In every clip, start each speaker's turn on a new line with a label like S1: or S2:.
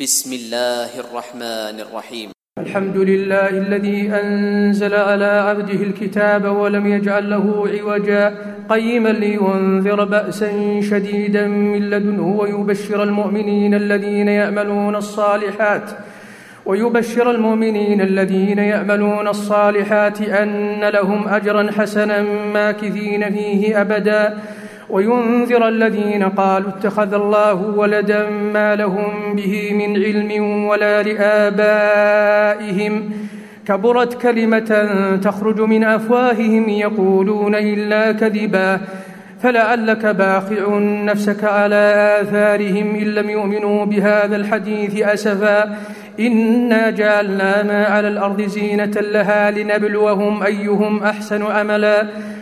S1: بسم الله الرحمن الرحيم
S2: الحمد لله الذي انزل على عبده الكتاب ولم يجعل له عوجا قيما لينذر باسا شديدا من لدنه ويبشر المؤمنين الذين يعملون الصالحات ويبشر المؤمنين الذين يعملون الصالحات ان لهم اجرا حسنا ماكثين فيه ابدا وينذر الذين قالوا اتخذ الله ولدا ما لهم به من علم ولا لآبائهم. كبرت كلمة تخرج من أفواههم يقولون إلا كذبا. فلعلك باخع نفسك على آثارهم إن لم يؤمنوا بهذا الحديث أسفا. إنا جعلنا ما على الأرض زينة لها لنبلوهم أيهم أحسن أملا.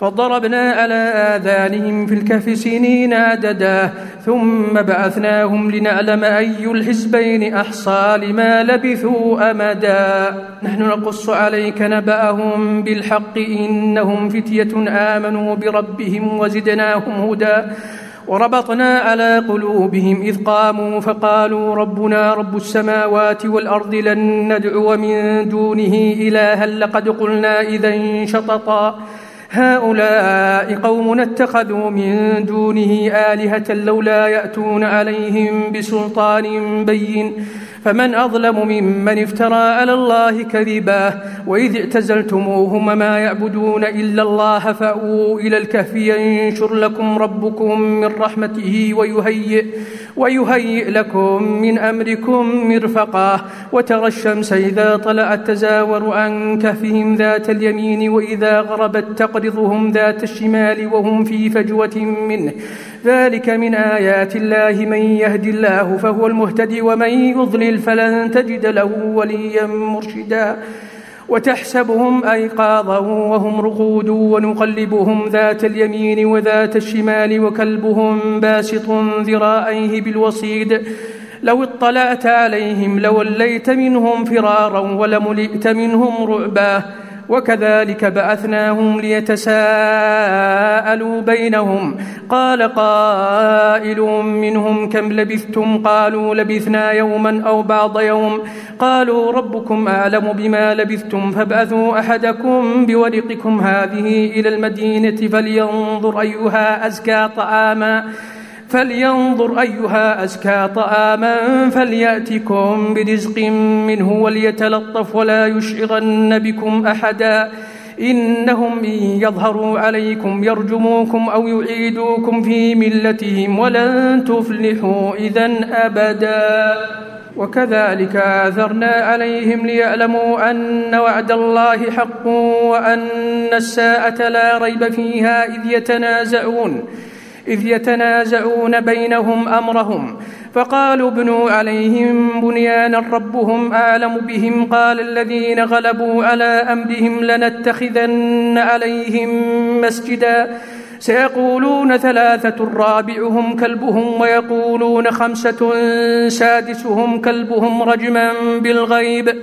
S2: فضربنا على آذانهم في الكهف سنين عددا ثم بعثناهم لنعلم أي الحزبين أحصى لما لبثوا أمدا. نحن نقص عليك نبأهم بالحق إنهم فتية آمنوا بربهم وزدناهم هدى. وربطنا على قلوبهم إذ قاموا فقالوا ربنا رب السماوات والأرض لن ندعو من دونه إلها لقد قلنا إذا شططا. هؤلاء قوم اتخذوا من دونه آلهة لولا يأتون عليهم بسلطان بين فمن أظلم ممن افترى على الله كذبا وإذ اعتزلتموهم ما يعبدون إلا الله فأووا إلى الكهف ينشر لكم ربكم من رحمته ويهيئ ويهيئ لكم من أمركم مرفقا وترى الشمس إذا طلعت تزاور عن كهفهم ذات اليمين وإذا غربت تقرضهم ذات الشمال وهم في فجوة منه. ذلك من آيات الله من يهد الله فهو المهتدي ومن يضلل فلن تجد له وليا مرشدا. وتحسبهم أيقاظا وهم رقود ونقلبهم ذات اليمين وذات الشمال وكلبهم باسط ذراعيه بالوصيد. لو اطلعت عليهم لوليت منهم فرارا ولملئت منهم رعبا. وكذلك بعثناهم ليتساءلوا بينهم. قال قائل منهم كم لبثتم؟ قالوا لبثنا يوما أو بعض يوم. قالوا ربكم أعلم بما لبثتم فابعثوا أحدكم بورقكم هذه إلى المدينة فلينظر أيها أزكى طعاما. فلينظر أيها أزكى طعاما فليأتكم برزق منه وليتلطف ولا يشعرن بكم أحدا. إنهم إن يظهروا عليكم يرجموكم أو يعيدوكم في ملتهم ولن تفلحوا إذا أبدا. وكذلك آثرنا عليهم ليعلموا أن وعد الله حق وأن الساعة لا ريب فيها إذ يتنازعون. إذ يتنازعون بينهم أمرهم. فقالوا ابنوا عليهم بنيانا ربهم أعلم بهم. قال الذين غلبوا على أمرهم لنتخذن عليهم مسجدا. سيقولون ثلاثة رابعهم كلبهم ويقولون خمسة سادسهم كلبهم رجما بالغيب.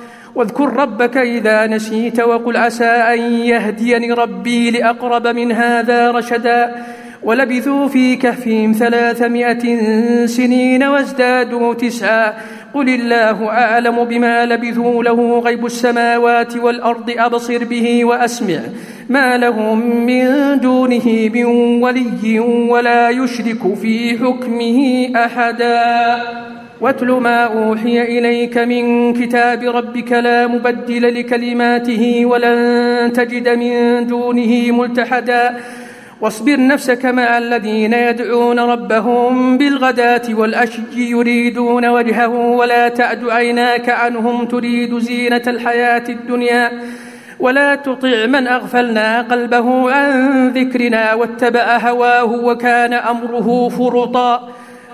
S2: واذكر ربك إذا نسيت وقل عسى أن يهديني ربي لأقرب من هذا رشدا ولبثوا في كهفهم ثلاثمائة سنين وازدادوا تسعا قل الله أعلم بما لبثوا له غيب السماوات والأرض أبصر به وأسمع ما لهم من دونه من ولي ولا يشرك في حكمه أحدا واتل ما أوحي إليك من كتاب ربك لا مبدل لكلماته ولن تجد من دونه ملتحدا. واصبر نفسك مع الذين يدعون ربهم بالغداة والأشي يريدون وجهه ولا تعد عيناك عنهم تريد زينة الحياة الدنيا. ولا تطع من أغفلنا قلبه عن ذكرنا واتبع هواه وكان أمره فرطا.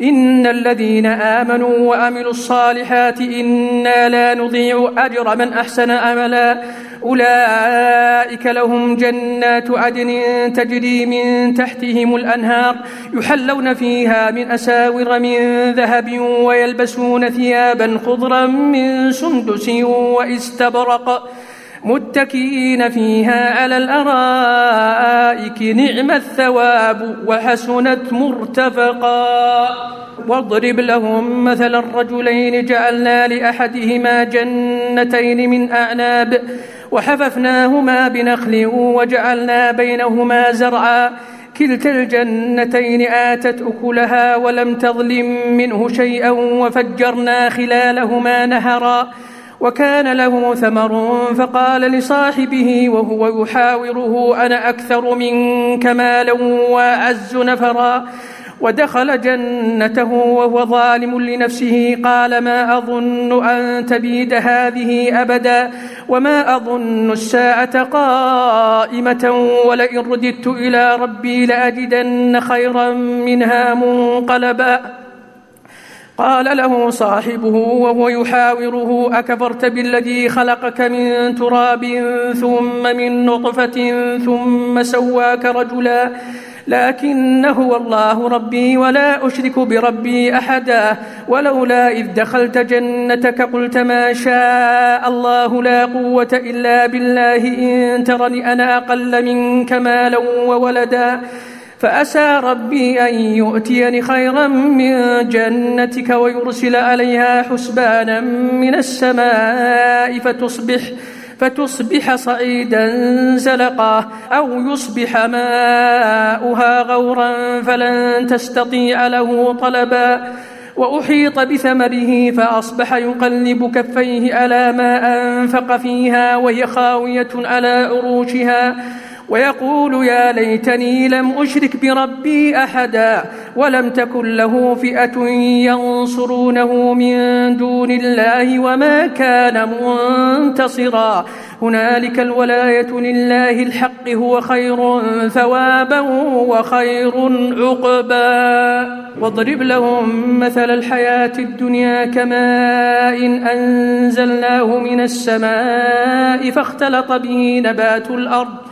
S2: إن الذين آمنوا وعملوا الصالحات إنا لا نضيع أجر من أحسن عملا. أولئك لهم جنات عدن تجري من تحتهم الأنهار يحلون فيها من أساور من ذهب ويلبسون ثيابا خضرا من سندس وإستبرق. متكئين فيها على الأرائك نعم الثواب وحسنت مرتفقا. واضرب لهم مثل الرجلين جعلنا لأحدهما جنتين من أعناب وحففناهما بنخل وجعلنا بينهما زرعا. كلتا الجنتين آتت أكلها ولم تظلم منه شيئا وفجرنا خلالهما نهرا. وكان له ثمر فقال لصاحبه وهو يحاوره أنا أكثر منك مالا وأعز نفرا. ودخل جنته وهو ظالم لنفسه قال ما أظن أن تبيد هذه أبدا وما أظن الساعة قائمة ولئن رددت إلى ربي لأجدن خيرا منها منقلبا. قال له صاحبه وهو يحاوره أكفرت بالذي خلقك من تراب ثم من نطفة ثم سواك رجلا؟ لكن هو الله ربي ولا أشرك بربي أحدا ولولا إذ دخلت جنتك قلت ما شاء الله لا قوة إلا بالله إن ترني أنا أقل منك مالا وولدا. فأسى ربي أن يؤتيني خيرا من جنتك ويرسل عليها حسبانا من السماء فتصبح فتصبح صعيدا زلقا أو يصبح ماؤها غورا فلن تستطيع له طلبا وأحيط بثمره فأصبح يقلب كفيه على ما أنفق فيها وهي خاوية على عروشها ويقول يا ليتني لم أشرك بربي أحدا ولم تكن له فئة ينصرونه من دون الله وما كان منتصرا. هنالك الولاية لله الحق هو خير ثوابا وخير عقبا. واضرب لهم مثل الحياة الدنيا كماء أنزلناه من السماء فاختلط به نبات الأرض.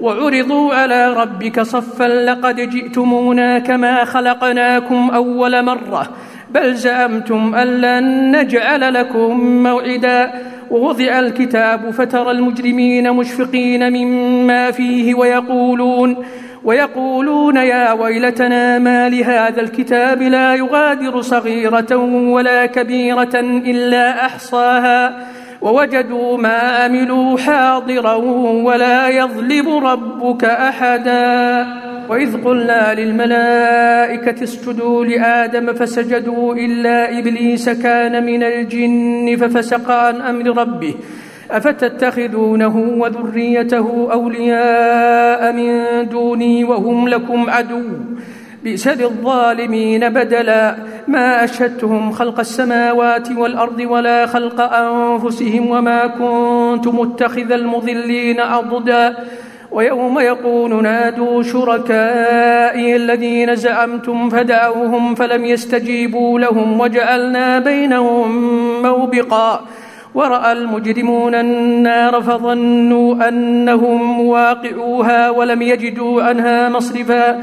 S2: وعرضوا على ربك صفا لقد جئتمونا كما خلقناكم أول مرة بل زعمتم أن لن نجعل لكم موعدا ووضع الكتاب فترى المجرمين مشفقين مما فيه ويقولون ويقولون يا ويلتنا ما لهذا الكتاب لا يغادر صغيرة ولا كبيرة إلا أحصاها ووجدوا ما عملوا حاضرا ولا يظلم ربك أحدا. وإذ قلنا للملائكة اسجدوا لآدم فسجدوا إلا إبليس كان من الجن ففسق عن أمر ربه. أفتتخذونه وذريته أولياء من دوني وهم لكم عدو. بئس للظالمين بدلا. ما أشهدتهم خلق السماوات والأرض ولا خلق أنفسهم وما كنت متخذ المضلين أضدا. ويوم يقول نادوا شركائي الذين زعمتم فدعوهم فلم يستجيبوا لهم وجعلنا بينهم موبقا. ورأى المجرمون النار فظنوا أنهم واقعوها ولم يجدوا عنها مصرفا.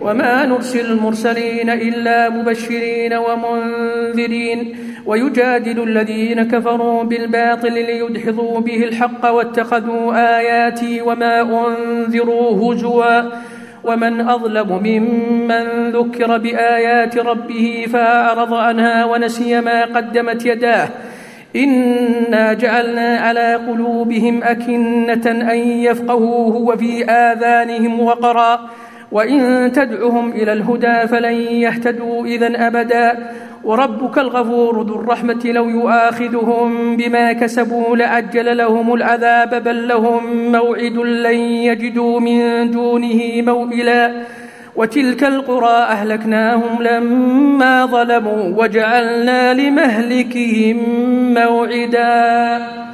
S2: وما نرسل المرسلين إلا مبشرين ومنذرين ويجادل الذين كفروا بالباطل ليدحضوا به الحق واتخذوا آياتي وما أنذروا هزوا. ومن أظلم ممن ذكر بآيات ربه فأعرض عنها ونسي ما قدمت يداه. إنا جعلنا على قلوبهم أكنة أن يفقهوه وفي آذانهم وقرا. وإن تدعهم إلى الهدى فلن يهتدوا إذا أبدا. وربك الغفور ذو الرحمة لو يؤاخذهم بما كسبوا لعجل لهم العذاب بل لهم موعد لن يجدوا من دونه موئلا. وتلك القرى أهلكناهم لما ظلموا وجعلنا لمهلكهم موعدا.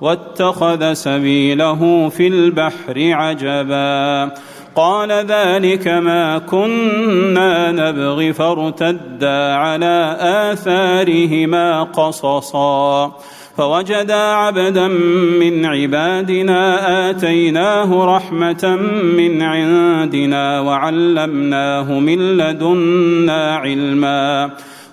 S3: واتخذ سبيله في البحر عجبا. قال ذلك ما كنا نبغي فارتدا على آثارهما قصصا. فوجدا عبدا من عبادنا آتيناه رحمة من عندنا وعلمناه من لدنا علما.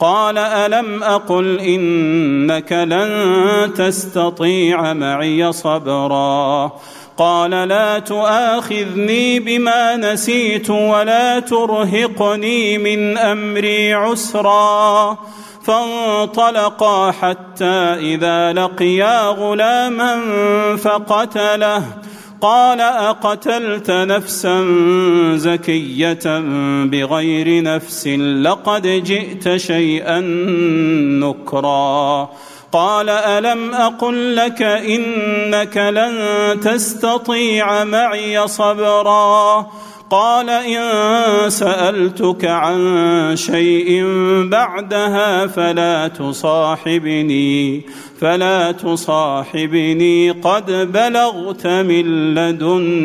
S3: قال ألم أقل إنك لن تستطيع معي صبرا قال لا تؤاخذني بما نسيت ولا ترهقني من أمري عسرا فانطلقا حتى إذا لقيا غلاما فقتله قال أقتلت نفسا زكية بغير نفس لقد جئت شيئا نكرا. قال ألم أقل لك إنك لن تستطيع معي صبرا؟ قال إن سألتك عن شيء بعدها فلا تصاحبني فلا تصاحبني قد بلغت من لدني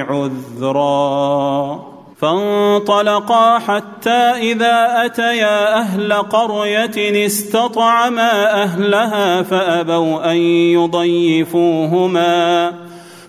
S3: عذرا. فانطلقا حتى إذا أتيا أهل قرية استطعما أهلها فأبوا أن يضيفوهما.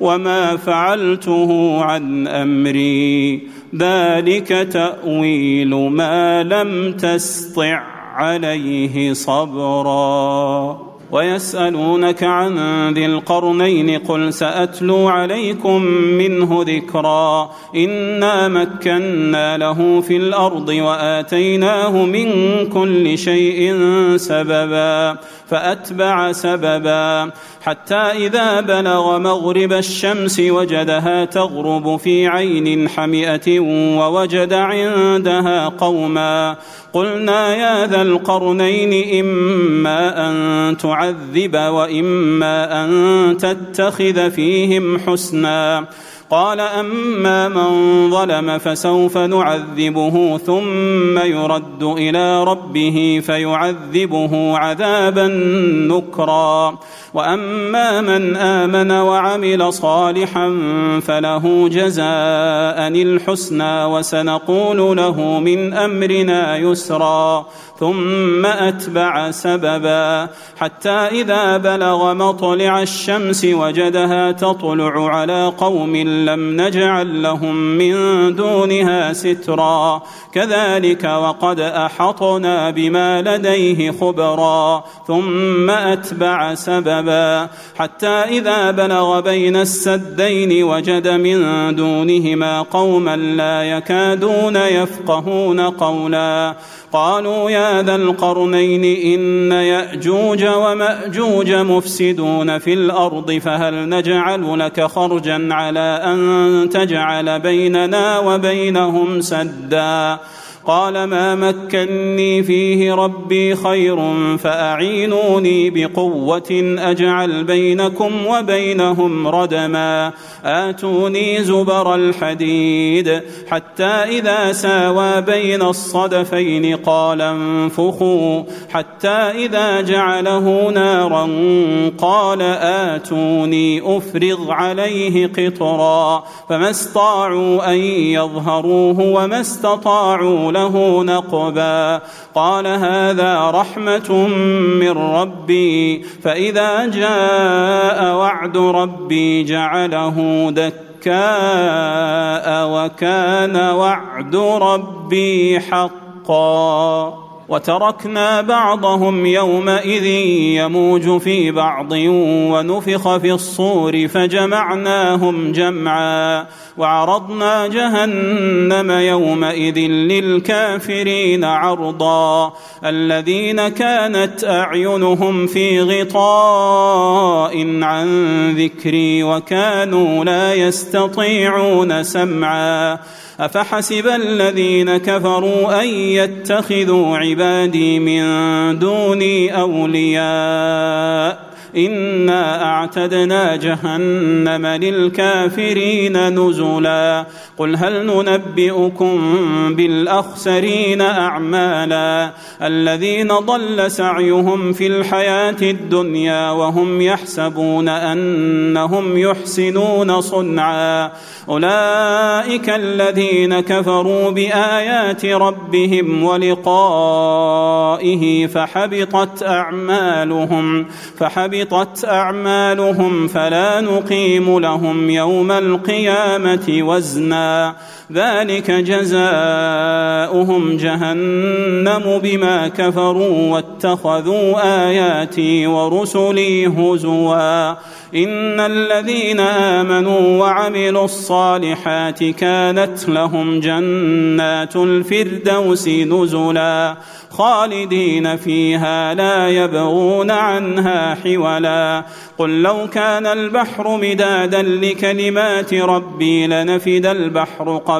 S3: وما فعلته عن امري. ذلك تاويل ما لم تسطع عليه صبرا. ويسألونك عن ذي القرنين قل سأتلو عليكم منه ذكرا إنا مكنا له في الأرض وآتيناه من كل شيء سببا فأتبع سببا حتى إذا بلغ مغرب الشمس وجدها تغرب في عين حمئة ووجد عندها قوما قلنا يا ذا القرنين إما أن تعذب وإما أن تتخذ فيهم حسنا قال أما من ظلم فسوف نعذبه ثم يرد إلى ربه فيعذبه عذابا نكرا. وأما من آمن وعمل صالحا فله جزاء الحسنى وسنقول له من أمرنا يسرا. ثم أتبع سببا. حتى إذا بلغ مطلع الشمس وجدها تطلع على قوم لم نجعل لهم من دونها سترا. كذلك وقد أحطنا بما لديه خبرا ثم أتبع سببا. حتى إذا بلغ بين السدين وجد من دونهما قوما لا يكادون يفقهون قولا. قالوا يا ذا القرنين إن يأجوج ومأجوج مفسدون في الأرض فهل نجعل لك خرجا على أن تجعل بيننا وبينهم سدا قال ما مكني فيه ربي خير فأعينوني بقوة أجعل بينكم وبينهم ردما. آتوني زبر الحديد حتى إذا ساوى بين الصدفين قال انفخوا. حتى إذا جعله نارا قال آتوني أفرغ عليه قطرا. فما استطاعوا أن يظهروه وما استطاعوا له نقبا. قال هذا رحمة من ربي. فإذا جاء وعد ربي جعله دكاء وكان وعد ربي حقا. وتركنا بعضهم يومئذ يموج في بعض ونفخ في الصور فجمعناهم جمعا وعرضنا جهنم يومئذ للكافرين عرضا الذين كانت أعينهم في غطاء عن ذكري وكانوا لا يستطيعون سمعا أفحسب الذين كفروا أن يتخذوا عبادي من دوني أولياء انا اعتدنا جهنم للكافرين نزلا قل هل ننبئكم بالاخسرين اعمالا الذين ضل سعيهم في الحياة الدنيا وهم يحسبون انهم يحسنون صنعا اولئك الذين كفروا بايات ربهم ولقائه فحبطت اعمالهم فحبطت حبطت أعمالهم فلا نقيم لهم يوم القيامة وزنا. ذلك جزاؤهم جهنم بما كفروا واتخذوا آياتي ورسلي هزوا. إن الذين آمنوا وعملوا الصالحات كانت لهم جنات الفردوس نزلا. خالدين فيها لا يبغون عنها حولا. قل لو كان البحر مدادا لكلمات ربي لنفد البحر قبل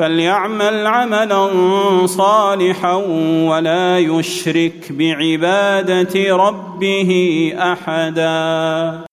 S3: فليعمل عملا صالحا ولا يشرك بعبادة ربه احدا.